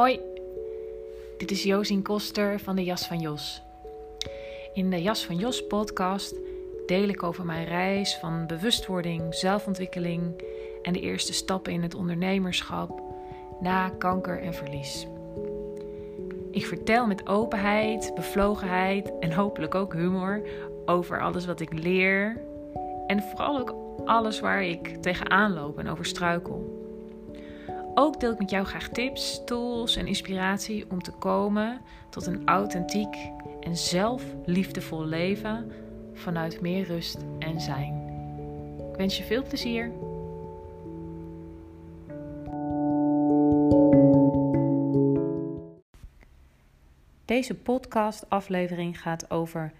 Hoi, dit is Josien Koster van de Jas van Jos. In de Jas van Jos podcast deel ik over mijn reis van bewustwording, zelfontwikkeling en de eerste stappen in het ondernemerschap na kanker en verlies. Ik vertel met openheid, bevlogenheid en hopelijk ook humor over alles wat ik leer en vooral ook alles waar ik tegenaan loop en over struikel. Ook deel ik met jou graag tips, tools en inspiratie om te komen tot een authentiek en zelfliefdevol leven vanuit meer rust en zijn. Ik wens je veel plezier. Deze podcast-aflevering gaat over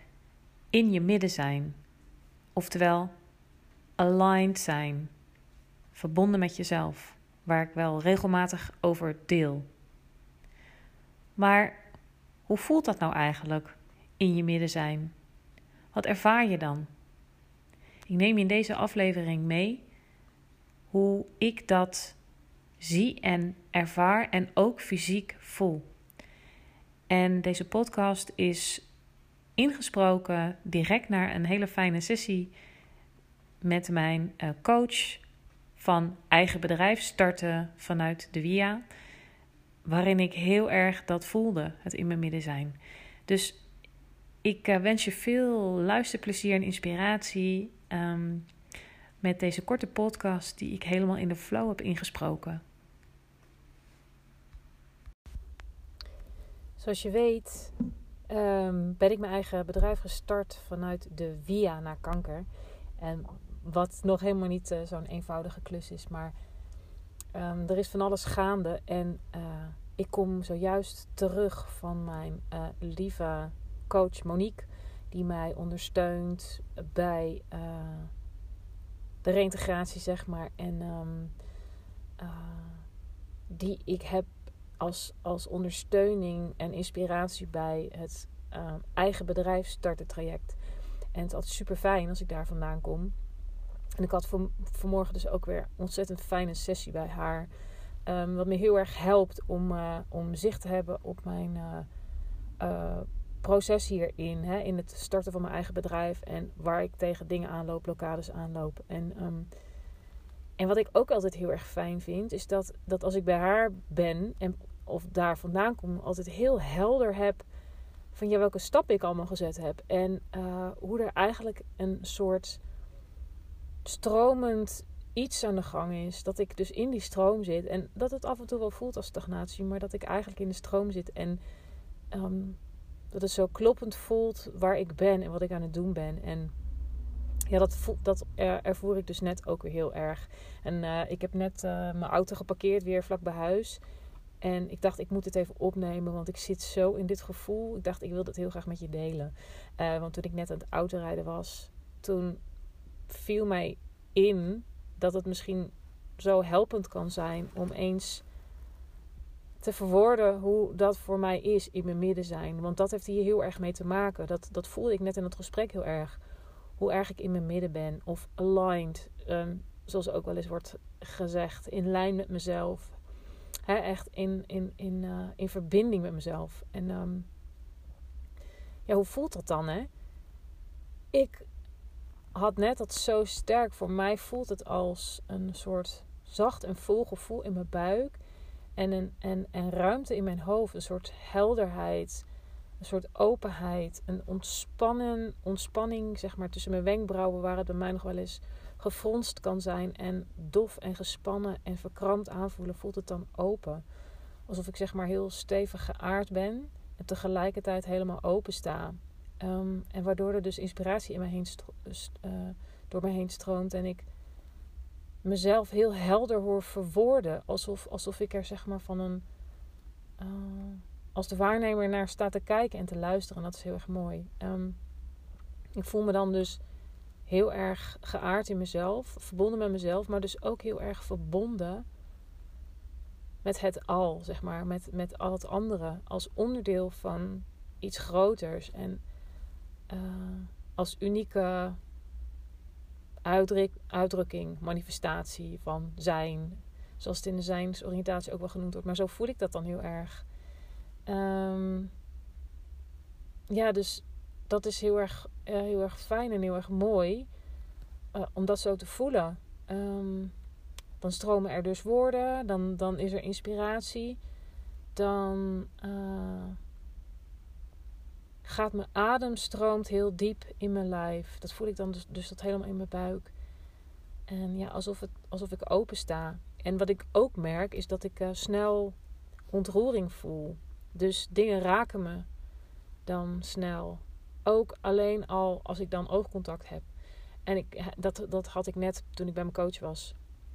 in je midden zijn, oftewel aligned zijn, verbonden met jezelf waar ik wel regelmatig over deel. Maar hoe voelt dat nou eigenlijk in je midden zijn? Wat ervaar je dan? Ik neem je in deze aflevering mee hoe ik dat zie en ervaar en ook fysiek voel. En deze podcast is ingesproken direct naar een hele fijne sessie met mijn eh, coach van eigen bedrijf starten vanuit de VIA. Waarin ik heel erg dat voelde, het in mijn midden zijn. Dus ik uh, wens je veel luisterplezier en inspiratie ehm, met deze korte podcast die ik helemaal in de flow heb ingesproken. Zoals je weet um, ben ik mijn eigen bedrijf gestart vanuit de VIA naar kanker. En wat nog helemaal niet uh, zo'n eenvoudige klus is. Maar um, er is van alles gaande. En uh, ik kom zojuist terug van mijn uh, lieve coach Monique. Die mij ondersteunt bij de reintegratie, zeg maar. En um, die ik heb als, als ondersteuning en inspiratie bij het eigen bedrijf starten traject. En het is altijd super fijn als ik daar vandaan kom. En ik had van, vanmorgen dus ook weer ontzettend fijne sessie bij haar. Um, wat me heel erg helpt om, uh, om zicht te hebben op mijn uh, uh, proces hierin. Hè, in het starten van mijn eigen bedrijf. En waar ik tegen dingen aanloop, blokkades aanloop. En, um, en wat ik ook altijd heel erg fijn vind, is dat, dat als ik bij haar ben en of daar vandaan kom, altijd heel helder heb van ja, welke stappen ik allemaal gezet heb. En hoe er eigenlijk een soort stromend iets aan de gang is. Dat ik dus in die stroom zit. En dat het af en toe wel voelt als stagnatie. Maar dat ik eigenlijk in de stroom zit. En um, dat het zo kloppend voelt waar ik ben en wat ik aan het doen ben. En ja, dat, voelt, dat ervoer ik dus net ook weer heel erg. En uh, ik heb net uh, mijn auto geparkeerd weer vlak bij huis. En ik dacht, ik moet het even opnemen, want ik zit zo in dit gevoel. Ik dacht, ik wil dat heel graag met je delen. Uh, want toen ik net aan het autorijden was, toen viel mij in dat het misschien zo helpend kan zijn om eens te verwoorden hoe dat voor mij is in mijn midden zijn. Want dat heeft hier heel erg mee te maken. Dat, dat voelde ik net in het gesprek heel erg. Hoe erg ik in mijn midden ben. Of aligned, um, zoals ook wel eens wordt gezegd. In lijn met mezelf. Echt in, in, in, uh, in verbinding met mezelf. En um, ja, hoe voelt dat dan, hè? Ik had net dat zo sterk. Voor mij voelt het als een soort zacht en vol gevoel in mijn buik. En, een, en, en ruimte in mijn hoofd. Een soort helderheid. Een soort openheid. Een ontspannen, ontspanning zeg maar, tussen mijn wenkbrauwen. Waar het bij mij nog wel eens gefronst kan zijn. En dof en gespannen en verkrampt aanvoelen. Voelt het dan open. Alsof ik zeg maar heel stevig geaard ben. En tegelijkertijd helemaal open sta. Um, en waardoor er dus inspiratie in me heen uh, door me heen stroomt. En ik mezelf heel helder hoor verwoorden. Alsof, alsof ik er zeg maar van een. Uh, als de waarnemer naar sta te kijken en te luisteren. En dat is heel erg mooi. Um, ik voel me dan dus heel erg geaard in mezelf. Verbonden met mezelf. Maar dus ook heel erg verbonden met het al, zeg maar. Met, met al het andere. Als onderdeel van iets groters. En uh, als unieke uitdruk, uitdrukking, manifestatie van zijn, Zoals het in de zijnsoriëntatie ook wel genoemd wordt. Maar zo voel ik dat dan heel erg. Ehm, ja, dus dat is heel erg, uh, heel erg fijn en heel erg mooi. Uh, om dat zo te voelen. Ehm, dan stromen er dus woorden. Dan, dan is er inspiratie. Dan uh, gaat mijn adem stroomt heel diep in mijn lijf. Dat voel ik dan dus, dus dat helemaal in mijn buik. En ja, alsof, het, alsof ik open sta. En wat ik ook merk is dat ik snel ontroering voel. Dus dingen raken me dan snel. Ook alleen al als ik dan oogcontact heb. En ik, dat, dat had ik net toen ik bij mijn coach was.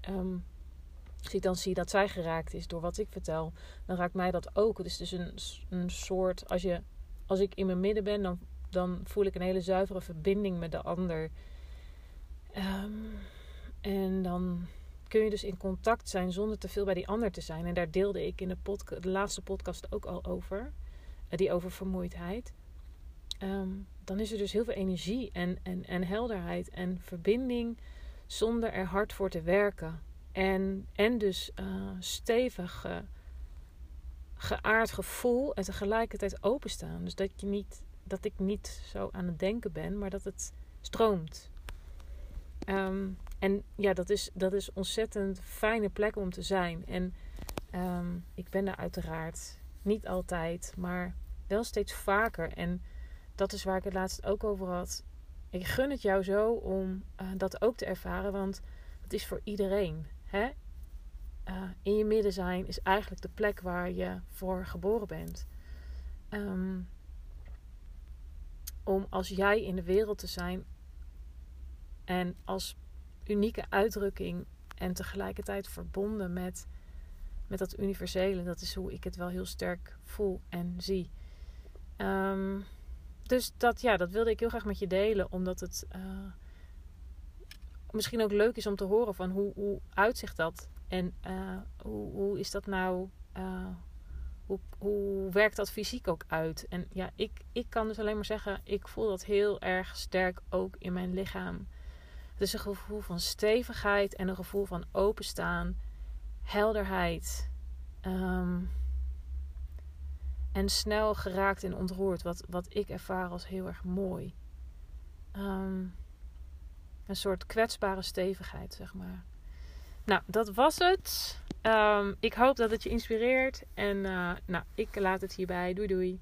Um, als ik dan zie dat zij geraakt is door wat ik vertel, dan raakt mij dat ook. Het is dus een, een soort, als, je, als ik in mijn midden ben, dan, dan voel ik een hele zuivere verbinding met de ander. Um, en dan kun je dus in contact zijn zonder te veel bij die ander te zijn. En daar deelde ik in de, de laatste podcast ook al over. Eh, die over vermoeidheid. Um, dan is er dus heel veel energie en, en, en helderheid en verbinding zonder er hard voor te werken. En, en dus uh, stevig uh, geaard gevoel en tegelijkertijd openstaan. Dus dat, je niet, dat ik niet zo aan het denken ben, maar dat het stroomt. Um, en ja, dat is, dat is ontzettend fijne plek om te zijn. En um, ik ben daar uiteraard niet altijd, maar wel steeds vaker. En dat is waar ik het laatst ook over had. Ik gun het jou zo om uh, dat ook te ervaren, want het is voor iedereen. Hè? Uh, in je midden zijn is eigenlijk de plek waar je voor geboren bent. Um, om als jij in de wereld te zijn en als unieke uitdrukking en tegelijkertijd verbonden met, met dat universele. Dat is hoe ik het wel heel sterk voel en zie. Um, dus dat, ja, dat wilde ik heel graag met je delen, omdat het uh, misschien ook leuk is om te horen van hoe, hoe uitzicht dat en uh, hoe, hoe is dat nou, uh, hoe, hoe werkt dat fysiek ook uit? En ja, ik, ik kan dus alleen maar zeggen, ik voel dat heel erg sterk ook in mijn lichaam. Het is een gevoel van stevigheid en een gevoel van openstaan, helderheid. Um, en snel geraakt en ontroerd, wat, wat ik ervaar als heel erg mooi. Um, een soort kwetsbare stevigheid, zeg maar. Nou, dat was het. Um, ik hoop dat het je inspireert. En uh, nou, ik laat het hierbij. Doei doei.